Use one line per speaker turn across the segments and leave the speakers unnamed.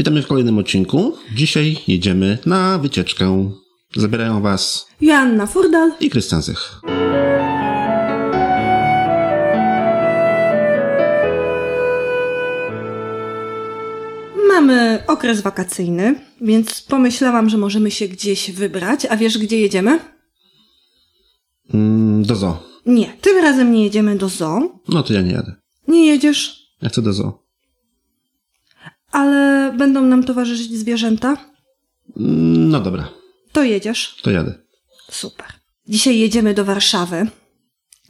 Witamy w kolejnym odcinku. Dzisiaj jedziemy na wycieczkę. Zabierają Was
Joanna Furdal.
i Krystian Zych.
Mamy okres wakacyjny, więc pomyślałam, że możemy się gdzieś wybrać. A wiesz, gdzie jedziemy?
Mm, do zoo.
Nie, tym razem nie jedziemy do zoo.
No to ja nie jadę.
Nie jedziesz,
Ja chcę do zoo.
Ale będą nam towarzyszyć zwierzęta.
No dobra,
To jedziesz.
to jadę.
Super. Dzisiaj jedziemy do Warszawy.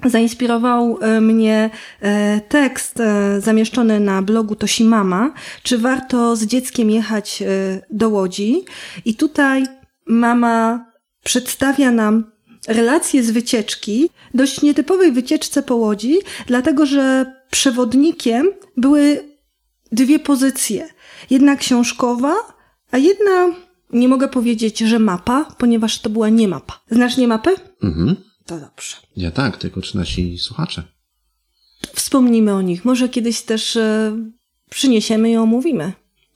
Zainspirował e, mnie e, tekst e, zamieszczony na blogu Tosimama, czy warto z dzieckiem jechać do Łodzi. I tutaj mama przedstawia nam relację z wycieczki, dość nietypowej wycieczce po Łodzi, dlatego że przewodnikiem były dwie pozycje. Jedna książkowa, a jedna, nie mogę powiedzieć, że mapa, ponieważ to była nie mapa. Znasz nie mapę?
Mhm.
To dobrze.
Ja tak, tylko czy nasi słuchacze?
Wspomnimy o nich. Może kiedyś też e, przyniesiemy i omówimy.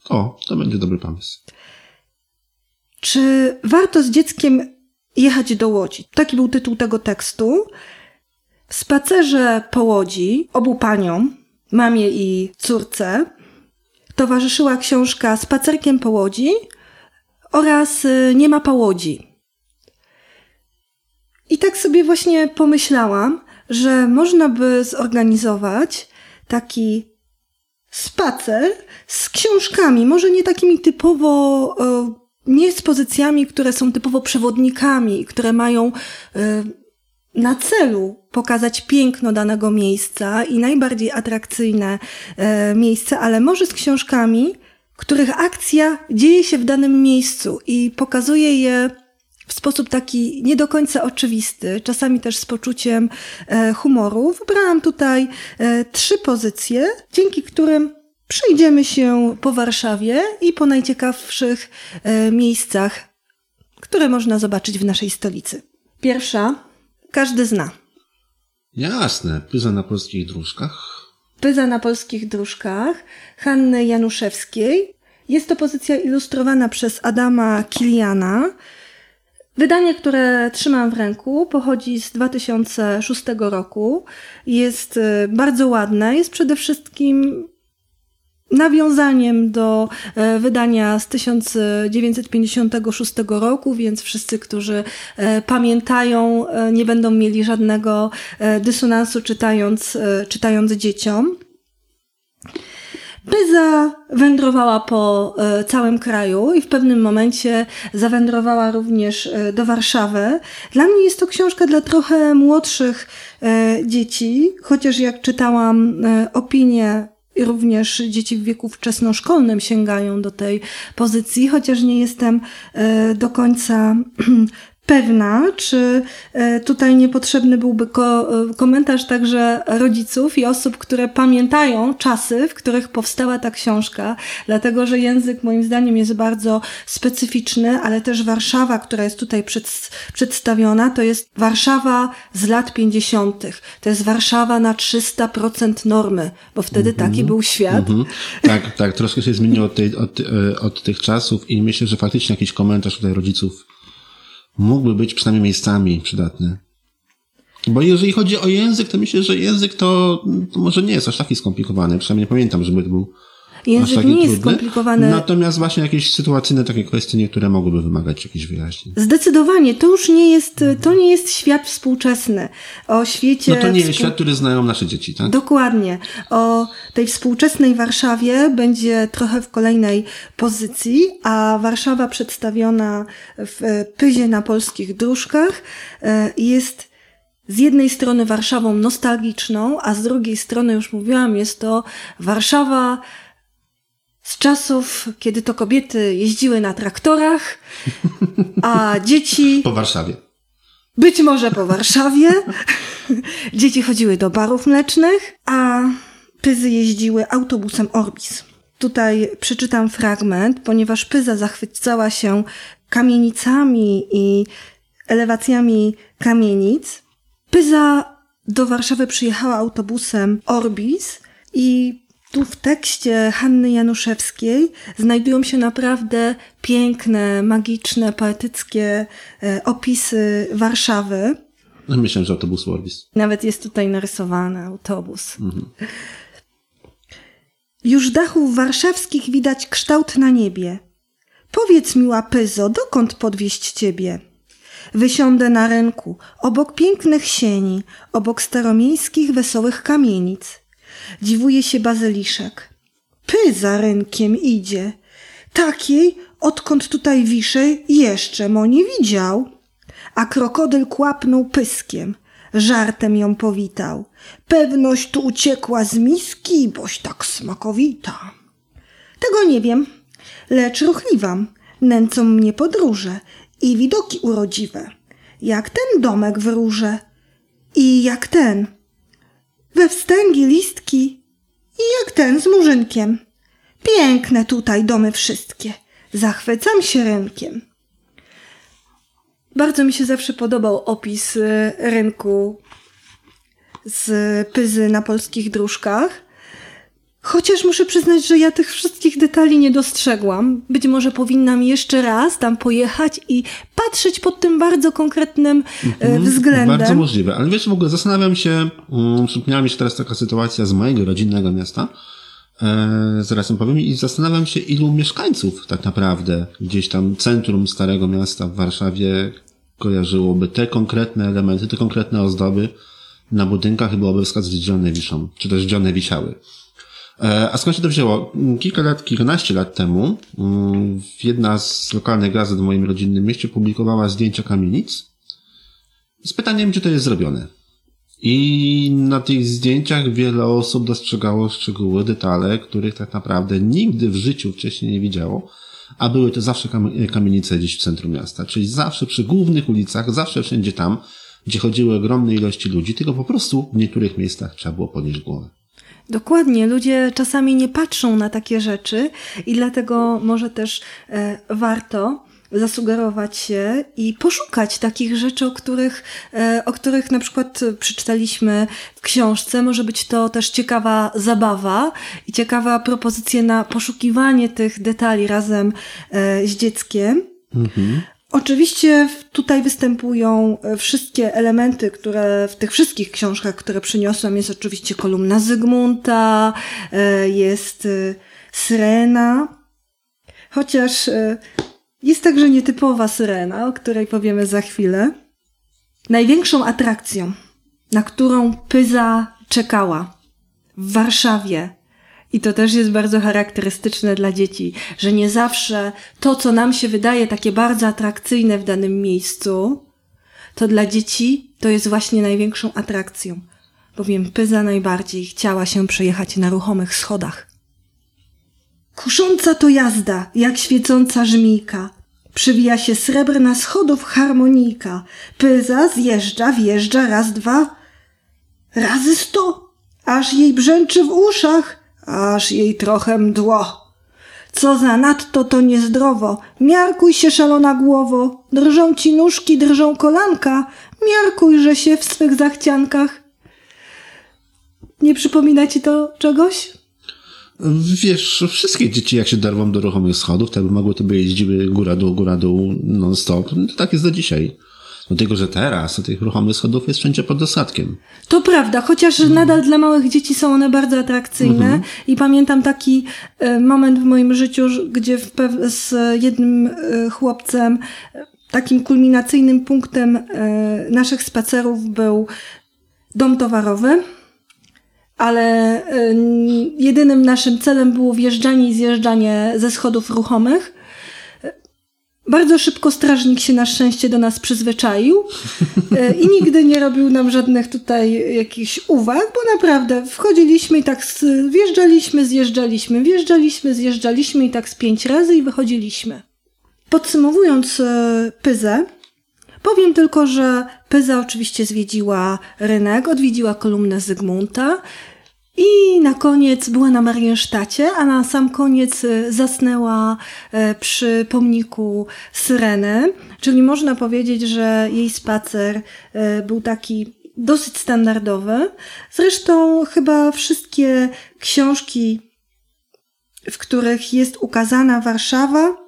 O, to będzie dobry pomysł.
Czy warto z dzieckiem jechać do Łodzi? Taki był tytuł tego tekstu. W spacerze po Łodzi obu paniom, mamie i córce, towarzyszyła książka Spacerkiem po Łodzi oraz y, Nie ma po Łodzi. I tak sobie właśnie pomyślałam, że można by zorganizować taki spacer z książkami, może nie takimi typowo, nie z pozycjami, które są typowo przewodnikami, które mają e, na celu pokazać piękno danego miejsca i najbardziej atrakcyjne e, miejsce, ale może z książkami, których akcja dzieje się w danym miejscu i pokazuje je w sposób taki nie do końca oczywisty, czasami też z poczuciem e, humoru. Wybrałam tutaj e, trzy pozycje, dzięki którym przejdziemy się po Warszawie i po najciekawszych e, miejscach, które można zobaczyć w naszej stolicy. Pierwsza, każdy zna.
Jasne, pyza na polskich dróżkach.
Pyza na polskich dróżkach Hanny Januszewskiej. Jest to pozycja ilustrowana przez Adama Kiliana. Wydanie, które trzymam w ręku, pochodzi z 2006 roku. Jest e, bardzo ładne. Jest przede wszystkim nawiązaniem do e, wydania z 1956 roku, więc wszyscy, którzy e, pamiętają, e, nie będą mieli żadnego dysonansu czytając, czytając dzieciom. Pyza wędrowała po całym kraju i w pewnym momencie zawędrowała również do Warszawy. Dla mnie jest to książka dla trochę młodszych dzieci, chociaż jak czytałam opinie również dzieci w wieku wczesnoszkolnym sięgają do tej pozycji, chociaż nie jestem e, do końca pewna, czy e, tutaj niepotrzebny byłby ko- e, komentarz także rodziców i osób, które pamiętają czasy, w których powstała ta książka, dlatego że język moim zdaniem jest bardzo specyficzny, ale też Warszawa, która jest tutaj przed, przedstawiona, to jest Warszawa z lat 50. To jest Warszawa na 300% normy, bo wtedy taki był świat.
Mhm. Tak, tak, troszkę się zmieniło od, tej, od, e, od tych czasów i myślę, że faktycznie jakiś komentarz tutaj rodziców mógłby być przynajmniej miejscami przydatny. Bo jeżeli chodzi o język, to myślę, że język to, to może nie jest aż taki skomplikowany. Przynajmniej nie pamiętam, żeby to był
Język nie jest
trudny.
skomplikowany.
Natomiast właśnie jakieś sytuacyjne takie kwestie niektóre mogłyby wymagać jakichś wyjaśnień.
Zdecydowanie, to już nie jest, to nie jest świat współczesny. O świecie.
No to nie jest
współ-
świat, który znają nasze dzieci, tak?
Dokładnie. O tej współczesnej Warszawie będzie trochę w kolejnej pozycji, a Warszawa przedstawiona w Pyzie na polskich dróżkach e, jest z jednej strony Warszawą nostalgiczną, a z drugiej strony, już mówiłam, jest to Warszawa z czasów, kiedy to kobiety jeździły na traktorach, a dzieci
Po Warszawie.
być może po Warszawie. Dzieci chodziły do barów mlecznych, a pyzy jeździły autobusem Orbis. Tutaj przeczytam fragment, ponieważ pyza zachwycała się kamienicami i elewacjami kamienic. Pyza do Warszawy przyjechała autobusem Orbis i tu w tekście Hanny Januszewskiej znajdują się naprawdę piękne, magiczne, poetyckie e, opisy Warszawy.
No, myślę, że autobus Orbis.
Nawet jest tutaj narysowany autobus. Już dachów warszawskich widać kształt na niebie. Powiedz mi, łapyzo, dokąd podwieźć ciebie? Wysiądę na rynku, obok pięknych sieni, obok staromiejskich wesołych kamienic. Dziwuje się bazyliszek. Py za rynkiem idzie. Takiej, odkąd tutaj wiszę, jeszcze mo nie widział. A krokodyl kłapnął pyskiem. Żartem ją powitał. Pewność tu uciekła z miski, boś tak smakowita. Tego nie wiem, lecz ruchliwam. Nęcą mnie podróże i widoki urodziwe. Jak ten domek w róże i jak ten. We wstęgi listki i jak ten z murzynkiem. Piękne tutaj domy wszystkie. Zachwycam się rynkiem. Bardzo mi się zawsze podobał opis y, rynku z Pyzy na polskich dróżkach. Chociaż muszę przyznać, że ja tych wszystkich detali nie dostrzegłam. Być może powinnam jeszcze raz tam pojechać i patrzeć pod tym bardzo konkretnym e, względem.
Bardzo możliwe. Ale wiesz, w ogóle zastanawiam się, um, przypomniała mi się teraz taka sytuacja z mojego rodzinnego miasta, e, zaraz ją powiem, i zastanawiam się, ilu mieszkańców tak naprawdę gdzieś tam centrum Starego Miasta w Warszawie kojarzyłoby te konkretne elementy, te konkretne ozdoby na budynkach i byłoby wskazać, gdzie one wiszą, czy też gdzie one wisiały. E, A skąd się to wzięło? Kilka lat, kilkanaście lat temu mm, jedna z lokalnych gazet w moim rodzinnym mieście publikowała zdjęcia kamienic z pytaniem, czy to jest zrobione. I na tych zdjęciach wiele osób dostrzegało szczegóły, detale, których tak naprawdę nigdy w życiu wcześniej nie widziało, a były to zawsze kam- kamienice gdzieś w centrum miasta, czyli zawsze przy głównych ulicach, zawsze wszędzie tam, gdzie chodziły ogromne ilości ludzi, tylko po prostu w niektórych miejscach trzeba było podnieść głowę.
Dokładnie, ludzie czasami nie patrzą na takie rzeczy i dlatego może też e, warto zasugerować się i poszukać takich rzeczy, o których, e, o których na przykład przeczytaliśmy w książce. Może być to też ciekawa zabawa i ciekawa propozycja na poszukiwanie tych detali razem e, z dzieckiem. Oczywiście tutaj występują e, wszystkie elementy, które w tych wszystkich książkach, które przyniosłam, jest oczywiście kolumna Zygmunta, e, jest e, Syrena, chociaż jest także nietypowa Syrena, o której powiemy za chwilę. Największą atrakcją, na którą Pyza czekała w Warszawie, i to też jest bardzo charakterystyczne dla dzieci, że nie zawsze to, co nam się wydaje takie bardzo atrakcyjne w danym miejscu, to dla dzieci to jest właśnie największą atrakcją. Bowiem Pyza najbardziej chciała się przejechać na ruchomych schodach. Kusząca to jazda, jak świecąca żmijka. Przywija się srebrna schodów harmonika. Pyza zjeżdża, wjeżdża raz, dwa, razy sto, aż jej brzęczy w uszach, aż jej trochę mdło. Co za nadto to niezdrowo, miarkuj się szalona głowo, drżą ci nóżki, drżą kolanka, miarkujże się w swych zachciankach. Nie przypomina ci to czegoś?
Wiesz, wszystkie dzieci jak się dorwą do ruchomych schodów, to by mogły to by jeździły góra-dół, góra-dół non-stop. No, to tak jest do dzisiaj. Do tego, że teraz tych ruchomych schodów jest wszędzie pod dostatkiem.
To prawda, chociaż nadal dla małych dzieci są one bardzo atrakcyjne i pamiętam taki e, moment w moim życiu, gdzie z jednym e, chłopcem takim kulminacyjnym punktem e, naszych spacerów był dom towarowy, ale jedynym naszym celem było wjeżdżanie i zjeżdżanie ze schodów ruchomych. Bardzo szybko strażnik się na szczęście do nas przyzwyczaił e, i nigdy nie robił nam żadnych tutaj jakichś uwag, bo naprawdę wchodziliśmy i tak wjeżdżaliśmy, zjeżdżaliśmy, wjeżdżaliśmy, zjeżdżaliśmy i tak z pięć razy i wychodziliśmy. Podsumowując e, Pyzę, powiem tylko, że Pyza oczywiście zwiedziła rynek, odwiedziła kolumnę Zygmunta i na koniec była na Mariensztacie, a na sam koniec e, zasnęła e, przy pomniku Syreny, czyli można powiedzieć, że jej spacer e, był taki dosyć standardowy. Zresztą chyba wszystkie książki, w których jest ukazana Warszawa,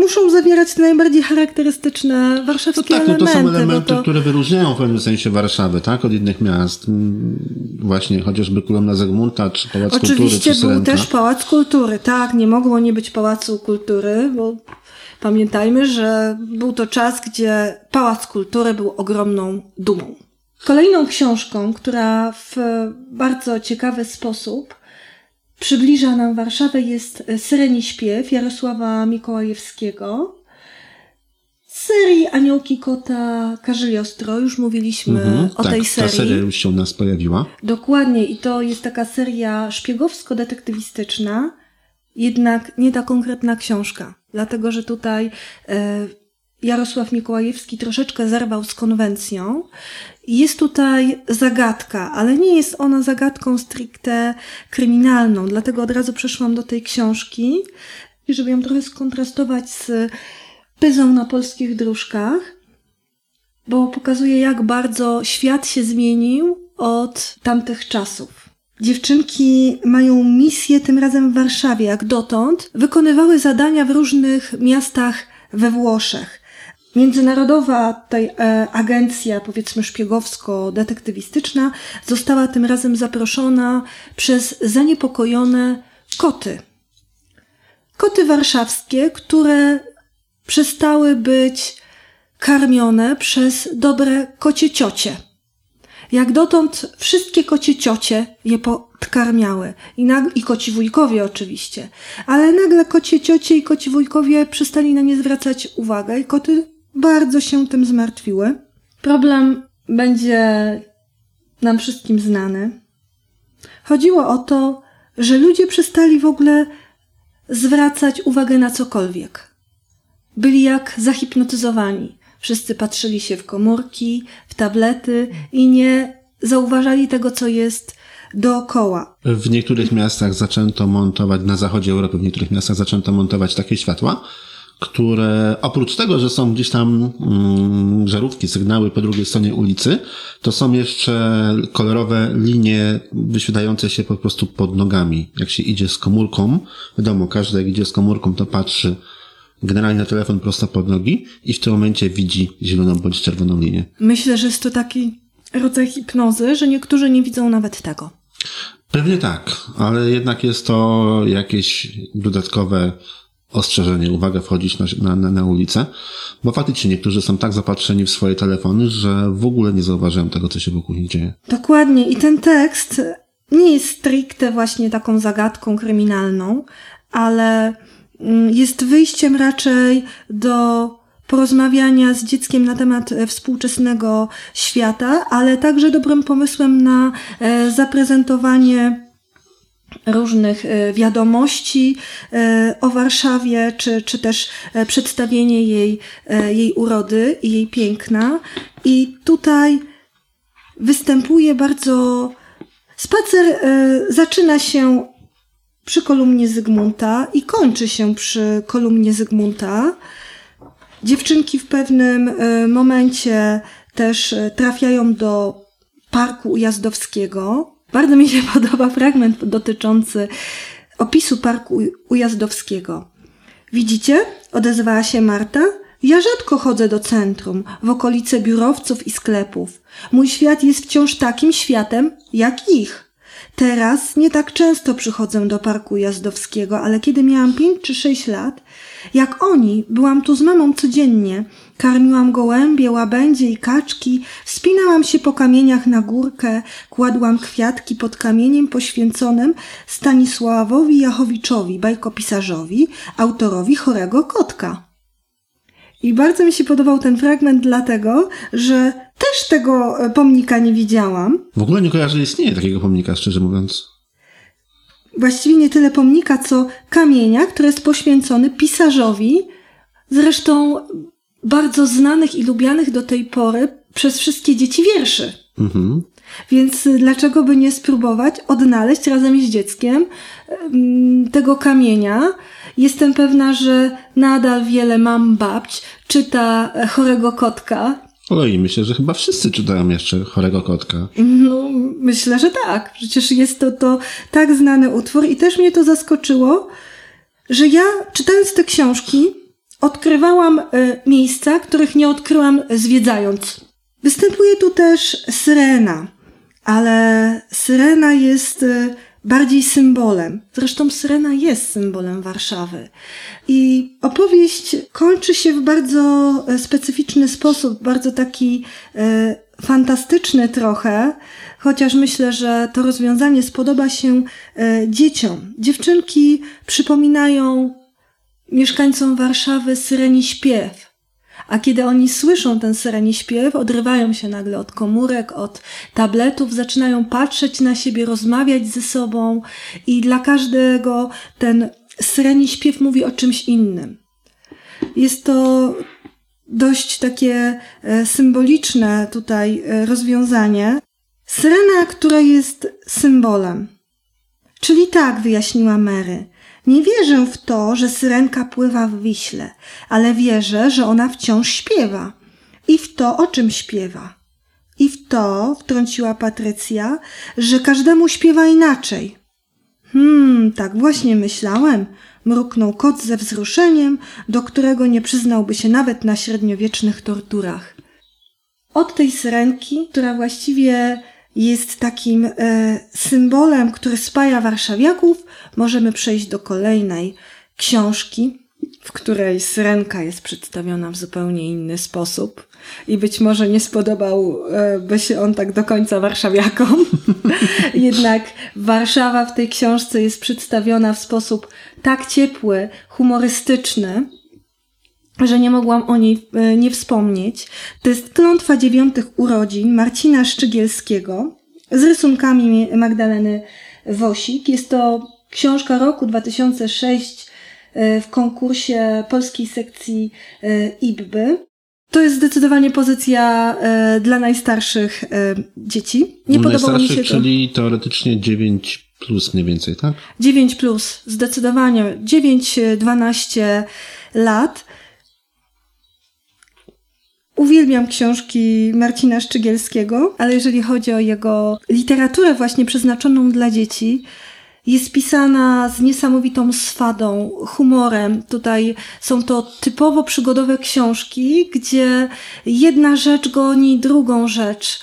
muszą zawierać te najbardziej charakterystyczne warszawskie
no tak,
elementy.
No to są elementy,
to...
które wyróżniają w pewnym sensie Warszawę, tak? Od innych miast. Mm, właśnie chociażby Kolumna Zygmunta, czy Pałac
Oczywiście
Kultury, czy
był
Syrenka.
też Pałac Kultury, tak, nie mogło nie być Pałacu Kultury, bo pamiętajmy, że był to czas, gdzie Pałac Kultury był ogromną dumą. Kolejną książką, która w bardzo ciekawy sposób przybliża nam Warszawę jest Syreni Śpiew Jarosława Mikołajewskiego. Z serii Aniołki Kota Karzeliostro, już mówiliśmy
Mhm,
o
tak,
tej serii.
ta seria już się u nas pojawiła.
Dokładnie, i to jest taka seria szpiegowsko-detektywistyczna, jednak nie ta konkretna książka, dlatego że tutaj e, Jarosław Mikołajewski troszeczkę zerwał z konwencją. Jest tutaj zagadka, ale nie jest ona zagadką stricte kryminalną, dlatego od razu przeszłam do tej książki, żeby ją trochę skontrastować z Pyzą na polskich dróżkach, bo pokazuje, jak bardzo świat się zmienił od tamtych czasów. Dziewczynki mają misję tym razem w Warszawie, jak dotąd. Wykonywały zadania w różnych miastach we Włoszech. Międzynarodowa tej e, agencja, powiedzmy szpiegowsko-detektywistyczna, została tym razem zaproszona przez zaniepokojone koty. Koty warszawskie, które przestały być karmione przez dobre kocie ciocie. Jak dotąd wszystkie kocie ciocie je podkarmiały. I, nag- I koci wujkowie oczywiście. Ale nagle kocie ciocie i koci wujkowie przestali na nie zwracać uwagę i koty bardzo się tym zmartwiły. Problem będzie nam wszystkim znany. Chodziło o to, że ludzie przestali w ogóle zwracać uwagę na cokolwiek. Byli jak zahipnotyzowani. Wszyscy patrzyli się w komórki, w tablety i nie zauważali tego, co jest dookoła.
W niektórych miastach zaczęto montować, na zachodzie Europy, w niektórych miastach zaczęto montować takie światła, które oprócz tego, że są gdzieś tam mm, żarówki, sygnały po drugiej stronie ulicy, to są jeszcze kolorowe linie wyświetlające się po prostu pod nogami. Jak się idzie z komórką, wiadomo, każdy jak idzie z komórką, to patrzy generalnie na telefon prosto pod nogi i w tym momencie widzi zieloną bądź czerwoną linię.
Myślę, że jest to taki rodzaj hipnozy, że niektórzy nie widzą nawet tego.
Pewnie tak, ale jednak jest to jakieś dodatkowe ostrzeżenie, uwaga wchodzić na, na, na ulicę, bo faktycznie niektórzy są tak zapatrzeni w swoje telefony, że w ogóle nie zauważają tego, co się wokół nich dzieje.
Dokładnie. I ten tekst nie jest stricte właśnie taką zagadką kryminalną, ale mm, jest wyjściem raczej do porozmawiania z dzieckiem na temat e, współczesnego świata, ale także dobrym pomysłem na e, zaprezentowanie różnych e, wiadomości o Warszawie, czy, czy też przedstawienie jej, jej urody i jej piękna. I tutaj występuje bardzo. Spacer zaczyna się przy kolumnie Zygmunta i kończy się przy kolumnie Zygmunta. Dziewczynki w pewnym momencie też trafiają do parku ujazdowskiego. Bardzo mi się podoba fragment dotyczący opisu parku ujazdowskiego. Widzicie? odezwała się Marta. Ja rzadko chodzę do centrum, w okolice biurowców i sklepów. Mój świat jest wciąż takim światem jak ich. Teraz nie tak często przychodzę do parku jazdowskiego, ale kiedy miałam pięć czy sześć lat, jak oni, byłam tu z mamą codziennie. Karmiłam gołębie, łabędzie i kaczki, wspinałam się po kamieniach na górkę, kładłam kwiatki pod kamieniem poświęconym Stanisławowi Jachowiczowi, bajkopisarzowi, autorowi Chorego Kotka. I bardzo mi się podobał ten fragment, dlatego, że też tego pomnika nie widziałam.
W ogóle nie kojarzę, że istnieje takiego pomnika, szczerze mówiąc.
Właściwie nie tyle pomnika, co kamienia, który jest poświęcony pisarzowi, zresztą bardzo znanych i lubianych do tej pory przez wszystkie dzieci wierszy.
Mhm.
Więc dlaczego by nie spróbować odnaleźć razem z dzieckiem tego kamienia? Jestem pewna, że nadal wiele mam babć czyta chorego kotka.
Oj, myślę, że chyba wszyscy czytają jeszcze Chorego Kotka.
No, myślę, że tak. Przecież jest to, to tak znany utwór i też mnie to zaskoczyło, że ja czytając te książki odkrywałam y, miejsca, których nie odkryłam zwiedzając. Występuje tu też syrena, ale syrena jest y, bardziej symbolem. Zresztą syrena jest symbolem Warszawy. I opowieść kończy się w bardzo e, specyficzny sposób, bardzo taki e, fantastyczny trochę, chociaż myślę, że to rozwiązanie spodoba się e, dzieciom. Dziewczynki przypominają mieszkańcom Warszawy syreni śpiew. A kiedy oni słyszą ten syreni śpiew, odrywają się nagle od komórek, od tabletów, zaczynają patrzeć na siebie, rozmawiać ze sobą i dla każdego ten syreni śpiew mówi o czymś innym. Jest to dość takie e, symboliczne tutaj e, rozwiązanie. Syrena, która jest symbolem. Czyli tak, wyjaśniła Mary. Nie wierzę w to, że syrenka pływa w Wiśle, ale wierzę, że ona wciąż śpiewa. I w to, o czym śpiewa. I w to, wtrąciła Patrycja, że każdemu śpiewa inaczej. Hmm, tak właśnie myślałem, mruknął kot ze wzruszeniem, do którego nie przyznałby się nawet na średniowiecznych torturach. Od tej syrenki, która właściwie jest takim e, symbolem, który spaja warszawiaków, możemy przejść do kolejnej książki, w której syrenka jest przedstawiona w zupełnie inny sposób. I być może nie spodobałby się on tak do końca warszawiakom. Jednak Warszawa w tej książce jest przedstawiona w sposób tak ciepły, humorystyczny, że nie mogłam o niej e, nie wspomnieć. To jest klątwa dziewiątych urodzin Marcina Szczygielskiego z rysunkami Magdaleny Wosik. Jest to książka roku 2006 e, w konkursie polskiej sekcji e, IBBY. To jest zdecydowanie pozycja dla najstarszych dzieci.
Nie podobało mi się to. Czyli teoretycznie 9 plus mniej więcej, tak?
9 plus, zdecydowanie. 9-12 lat. Uwielbiam książki Marcina Szczygielskiego, ale jeżeli chodzi o jego literaturę właśnie przeznaczoną dla dzieci, jest pisana z niesamowitą swadą, humorem. Tutaj są to typowo przygodowe książki, gdzie jedna rzecz goni drugą rzecz.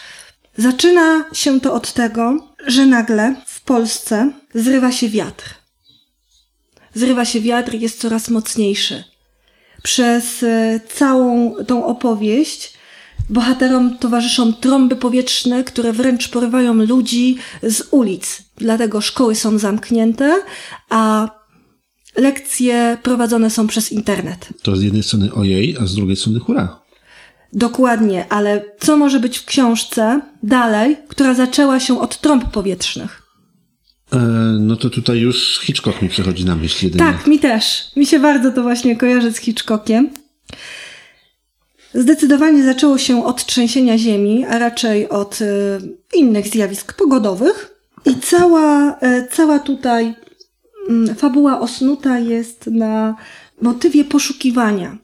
Zaczyna się to od tego, że nagle w Polsce zrywa się wiatr. Zrywa się wiatr jest coraz mocniejszy przez e, całą tą opowieść bohaterom towarzyszą trąby powietrzne, które wręcz porywają ludzi z ulic. Dlatego szkoły są zamknięte, a lekcje prowadzone są przez internet.
To z jednej strony ojej, a z drugiej strony hura.
Dokładnie, ale co może być w książce dalej, która zaczęła się od trąb powietrznych?
E, no to tutaj już Hitchcock mi przychodzi na myśl jedynie.
Tak, mi też. Mi się bardzo to właśnie kojarzy z Hitchcockiem. Zdecydowanie zaczęło się od trzęsienia ziemi, a raczej od y, innych zjawisk pogodowych. I cała, y, cała tutaj y, fabuła osnuta jest na motywie poszukiwania.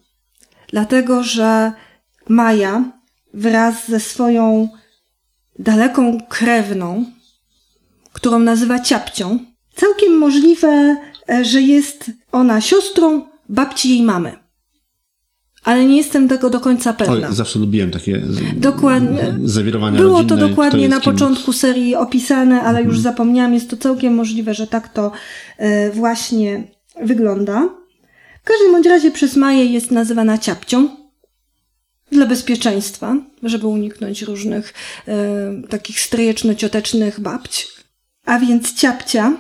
Dlatego, że Maja wraz ze swoją daleką krewną, którą nazywa ciapcią. Całkiem możliwe, e, że jest ona siostrą babci jej mamy. Ale nie jestem tego do końca pewna.
Oj, zawsze lubiłem takie dokładnie. zawirowania
Było
rodzinne,
to dokładnie na początku serii opisane, ale mhm. już zapomniałam. Jest to całkiem możliwe, że tak to e, właśnie wygląda. W każdym bądź razie przez Maję jest nazywana ciapcią dla bezpieczeństwa, żeby uniknąć różnych e, takich strejeczno-ciotecznych babci. A więc ciapcia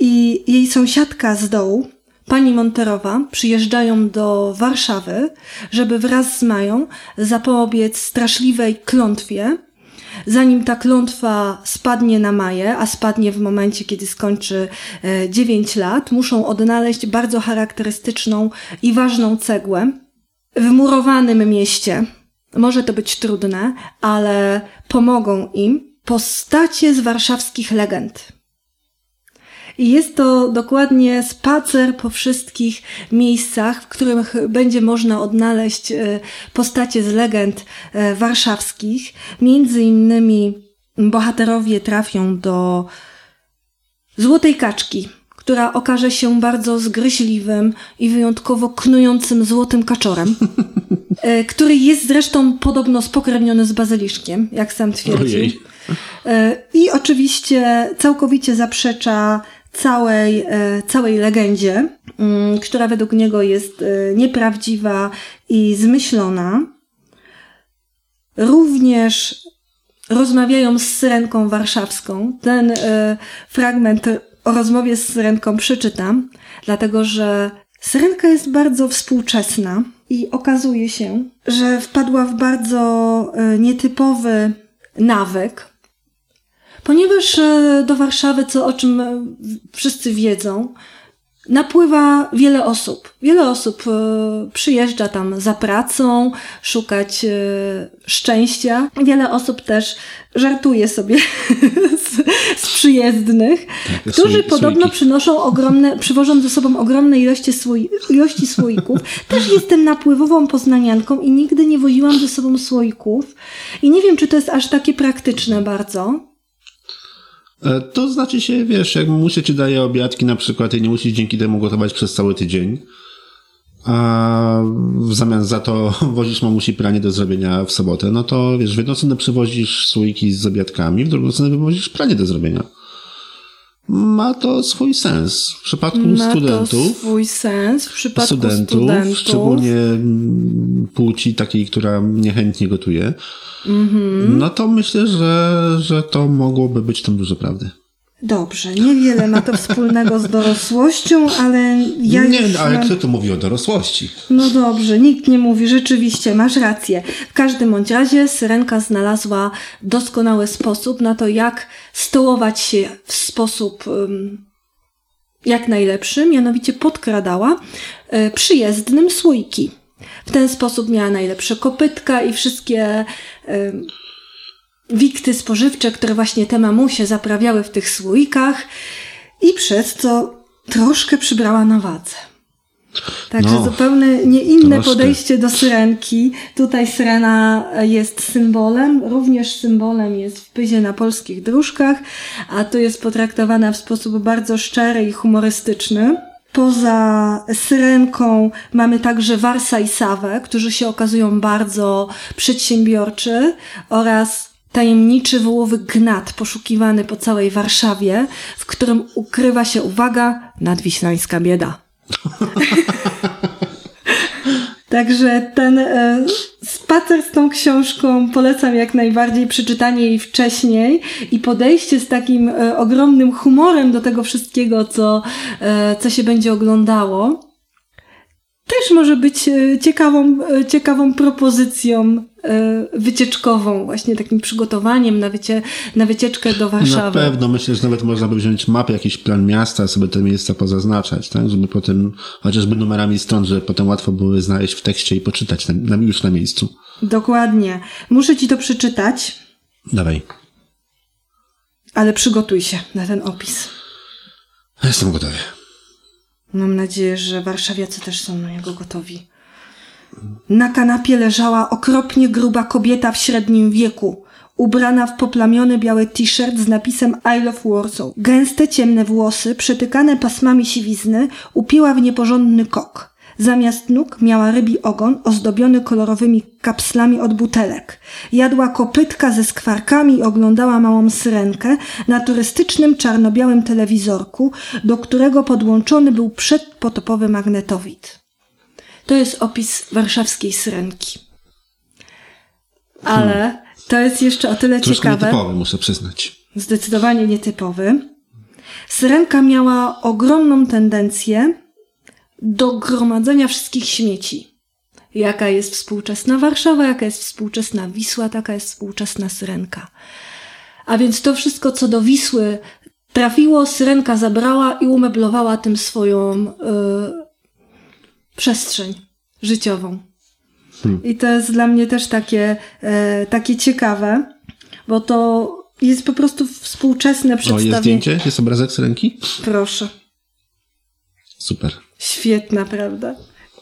i jej sąsiadka z dołu, pani Monterowa, przyjeżdżają do Warszawy, żeby wraz z Mają zapobiec straszliwej klątwie, zanim ta klątwa spadnie na Maję, a spadnie w momencie, kiedy skończy 9 e, lat, muszą odnaleźć bardzo charakterystyczną i ważną cegłę w murowanym mieście. Może to być trudne, ale pomogą im Postacie z warszawskich legend. I jest to dokładnie spacer po wszystkich miejscach, w których będzie można odnaleźć e, postacie z legend e, warszawskich. Między innymi bohaterowie trafią do Złotej Kaczki, która okaże się bardzo zgryźliwym i wyjątkowo knującym złotym kaczorem, e, który jest zresztą podobno spokrewniony z bazyliszkiem, jak sam twierdzi.
Ojej.
E, I oczywiście całkowicie zaprzecza całej, e, całej legendzie, mm, która według niego jest nieprawdziwa i zmyślona. Również rozmawiają z Syrenką Warszawską. Ten fragment o rozmowie z Syrenką przeczytam, dlatego że Syrenka jest bardzo współczesna i okazuje się, że wpadła w bardzo e, nietypowy nawyk, ponieważ e, do Warszawy, co o czym e, wszyscy wiedzą, napływa wiele osób. Wiele osób e, przyjeżdża tam za pracą, szukać szczęścia. Wiele osób też żartuje sobie z, z przyjezdnych,
Tak,
którzy
słoiki.
podobno przynoszą ogromne, przywożą ze sobą ogromne ilości, słoi, ilości słoików. Też jestem napływową poznanianką i nigdy nie woziłam ze sobą słoików. I nie wiem, czy to jest aż takie praktyczne bardzo.
E, To znaczy się, wiesz, jak muszę ci daje obiadki na przykład i nie musisz dzięki temu gotować przez cały tydzień, a w zamian za to wozisz mamusi pranie do zrobienia w sobotę, no to wiesz, w jedną stronę przywozisz słoiki z obiadkami, w drugą stronę wywozisz pranie do zrobienia. Ma to swój sens. W przypadku
Ma
studentów,
to swój sens w przypadku
studentów,
studentów.
szczególnie mm, płci takiej, która niechętnie gotuje,
Mhm.
no to myślę, że, że to mogłoby być tam dużo prawdy.
Dobrze, niewiele ma to wspólnego z dorosłością, ale ja
nie,
już
no, ale
mam...
kto tu mówi o dorosłości?
No dobrze, nikt nie mówi, rzeczywiście, masz rację. W każdym bądź razie Syrenka znalazła doskonały sposób na to, jak stołować się w sposób um, jak najlepszy, mianowicie podkradała e, przyjezdnym słoiki. W ten sposób miała najlepsze kopytka i wszystkie e, wikty spożywcze, które właśnie te mamusie zaprawiały w tych słoikach i przez co troszkę przybrała na wadze. Także
No,
zupełnie nie inne podejście do syrenki. Tutaj syrena jest symbolem, również symbolem jest w pyzie na polskich dróżkach, a tu jest potraktowana w sposób bardzo szczery i humorystyczny. Poza syrenką mamy także Warsa i Sawę, którzy się okazują bardzo przedsiębiorczy oraz tajemniczy wołowy gnat poszukiwany po całej Warszawie, w którym ukrywa się, uwaga, nadwiślańska bieda. Także ten e, spacer z tą książką polecam jak najbardziej, przeczytanie jej wcześniej i podejście z takim e, ogromnym humorem do tego wszystkiego, co, e, co się będzie oglądało. Też może być e, ciekawą, e, ciekawą propozycją wycieczkową, właśnie takim przygotowaniem na, wycie, na wycieczkę do
Na
Warszawy.
pewno myślę, że nawet można by wziąć mapę, jakiś plan miasta, sobie te miejsca pozaznaczać, tak? Żeby potem, chociażby numerami stron, żeby potem łatwo były znaleźć w tekście i poczytać na, na, już na miejscu.
Dokładnie. Muszę ci to przeczytać,
Dawaj.
ale przygotuj się na ten opis.
Jestem gotowy.
Mam nadzieję, że warszawiacy też są na niego gotowi. Na kanapie leżała okropnie gruba kobieta w średnim wieku, ubrana w poplamiony biały t-shirt z napisem I love Warsaw. Gęste, ciemne włosy, przetykane pasmami siwizny, upiła w nieporządny kok. Zamiast nóg miała rybi ogon ozdobiony kolorowymi kapslami od butelek. Jadła kopytka ze skwarkami i oglądała małą syrenkę na turystycznym czarno-białym telewizorku, do którego podłączony był przedpotopowy magnetowid. To jest opis warszawskiej syrenki. Ale to jest jeszcze o tyle
Troszkę
ciekawe.
nietypowy, muszę przyznać.
Zdecydowanie nietypowy. Syrenka miała ogromną tendencję do gromadzenia wszystkich śmieci. Jaka jest współczesna Warszawa, jaka jest współczesna Wisła, taka jest współczesna Syrenka. A więc to wszystko, co do Wisły trafiło, Syrenka zabrała i umeblowała tym swoją y, przestrzeń życiową. I to jest dla mnie też takie, e, takie ciekawe, bo to jest po prostu współczesne
O,
przedstawienie.
jest zdjęcie? Jest obrazek z ręki?
Proszę.
Super.
Świetna, prawda?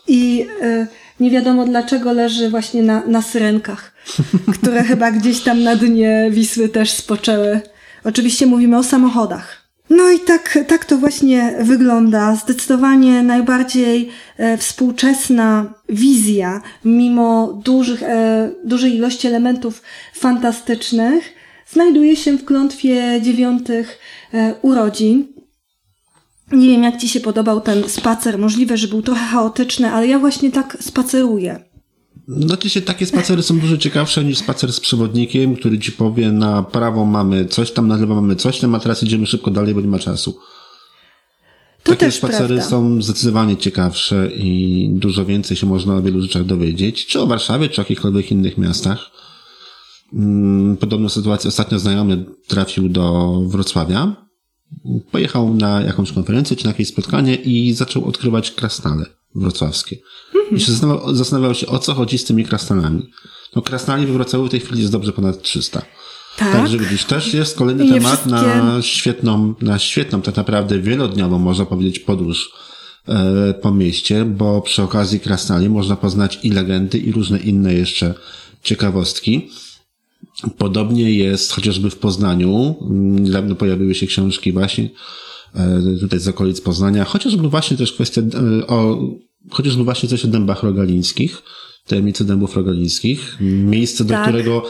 I y, nie wiadomo dlaczego leży właśnie na, na syrenkach, które chyba gdzieś tam na dnie Wisły też spoczęły. Oczywiście mówimy o samochodach. No i tak, tak to właśnie wygląda. Zdecydowanie najbardziej e, współczesna wizja, mimo dużych, e, dużej ilości elementów fantastycznych, znajduje się w klątwie dziewiątych e, urodzin. Nie wiem, jak Ci się podobał ten spacer. Możliwe, że był trochę chaotyczny, ale ja właśnie tak spaceruję.
Znaczy się, takie spacery są dużo ciekawsze niż spacer z przewodnikiem, który ci powie na prawo mamy coś tam, na lewo mamy coś tam, a teraz idziemy szybko dalej, bo nie ma czasu.
To
Takie spacery
prawda.
są zdecydowanie ciekawsze i dużo więcej się można o wielu rzeczach dowiedzieć, czy o Warszawie, czy o jakichkolwiek innych miastach. Mm, Podobną sytuację ostatnio znajomy trafił do Wrocławia. Pojechał na jakąś konferencję, czy na jakieś spotkanie i zaczął odkrywać krasnale wrocławskie. I się zastanawiał, zastanawiał się, o co chodzi z tymi krasnalami. No krasnali we Wrocławiu w tej chwili jest dobrze ponad 300.
Tak.
Także widzisz, też jest kolejny
nie
temat na
wszystkie-
świetną, na świetną, tak naprawdę wielodniową, można powiedzieć, podróż e, po mieście, bo przy okazji Krasnali można poznać i legendy, i różne inne jeszcze ciekawostki. Podobnie jest chociażby w Poznaniu. Mm, Niedawno pojawiły się książki właśnie tutaj z okolic Poznania. Chociażby właśnie też kwestia e, o, chociażby właśnie coś o dębach rogalińskich, tajemnice dębów rogalińskich. Miejsce, do
Tak,
którego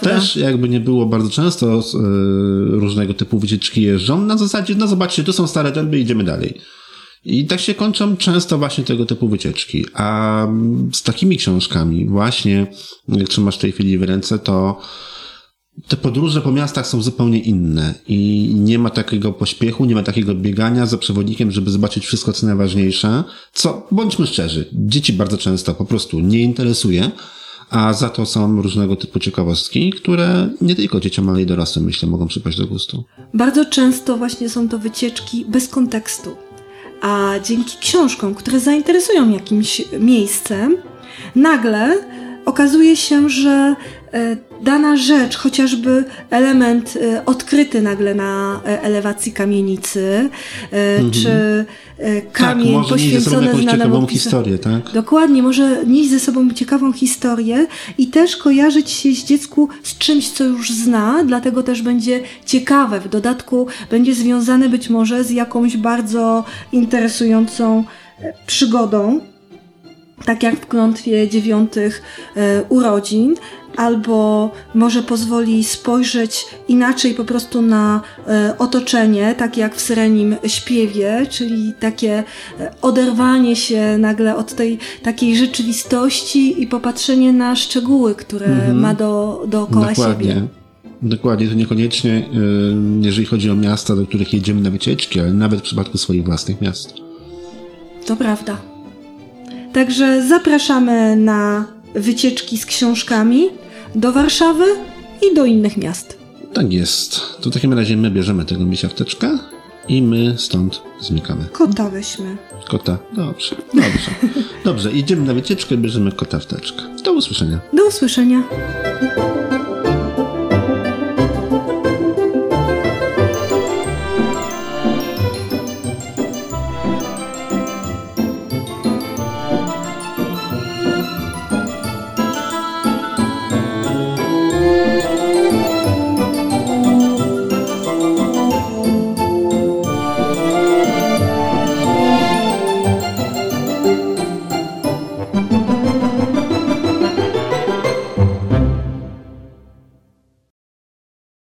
też jakby nie było bardzo często e, różnego typu wycieczki jeżdżą. Na zasadzie, no zobaczcie, tu są stare dęby, idziemy dalej. I tak się kończą często właśnie tego typu wycieczki. A z takimi książkami właśnie, jak trzymasz w tej chwili w ręce, to te podróże po miastach są zupełnie inne i nie ma takiego pośpiechu, nie ma takiego biegania za przewodnikiem, żeby zobaczyć wszystko, co najważniejsze, co, bądźmy szczerzy, dzieci bardzo często po prostu nie interesuje, a za to są różnego typu ciekawostki, które nie tylko dzieciom, ale i dorosłym, myślę, mogą przypaść do gustu.
Bardzo często właśnie są to wycieczki bez kontekstu. A dzięki książkom, które zainteresują jakimś miejscem, nagle okazuje się, że e, dana rzecz, chociażby element e, odkryty nagle na e, elewacji kamienicy, e, czy e, kamień
tak,
poświęcony
ciekawą
znanemu pisa-
historię, tak?
Dokładnie, może nieść ze sobą ciekawą historię i też kojarzyć się z dziecku z czymś, co już zna, dlatego też będzie ciekawe. W dodatku będzie związane być może z jakąś bardzo interesującą przygodą, tak jak w klątwie dziewiątych e, urodzin, albo może pozwoli spojrzeć inaczej po prostu na e, otoczenie, tak jak w Syrenim śpiewie, czyli takie e, oderwanie się nagle od tej takiej rzeczywistości i popatrzenie na szczegóły, które ma do, dookoła
Dokładnie.
siebie.
Dokładnie, to niekoniecznie, jeżeli chodzi o miasta, do których jedziemy na wycieczki, ale nawet w przypadku swoich własnych miast.
To prawda. Także zapraszamy na wycieczki z książkami do Warszawy i do innych miast.
Tak jest. To w takim razie my bierzemy tego misia wteczka i my stąd znikamy.
Kota weźmy.
Kota. Dobrze, dobrze. Dobrze, idziemy na wycieczkę, bierzemy kota wteczkę. Do usłyszenia.
Do usłyszenia.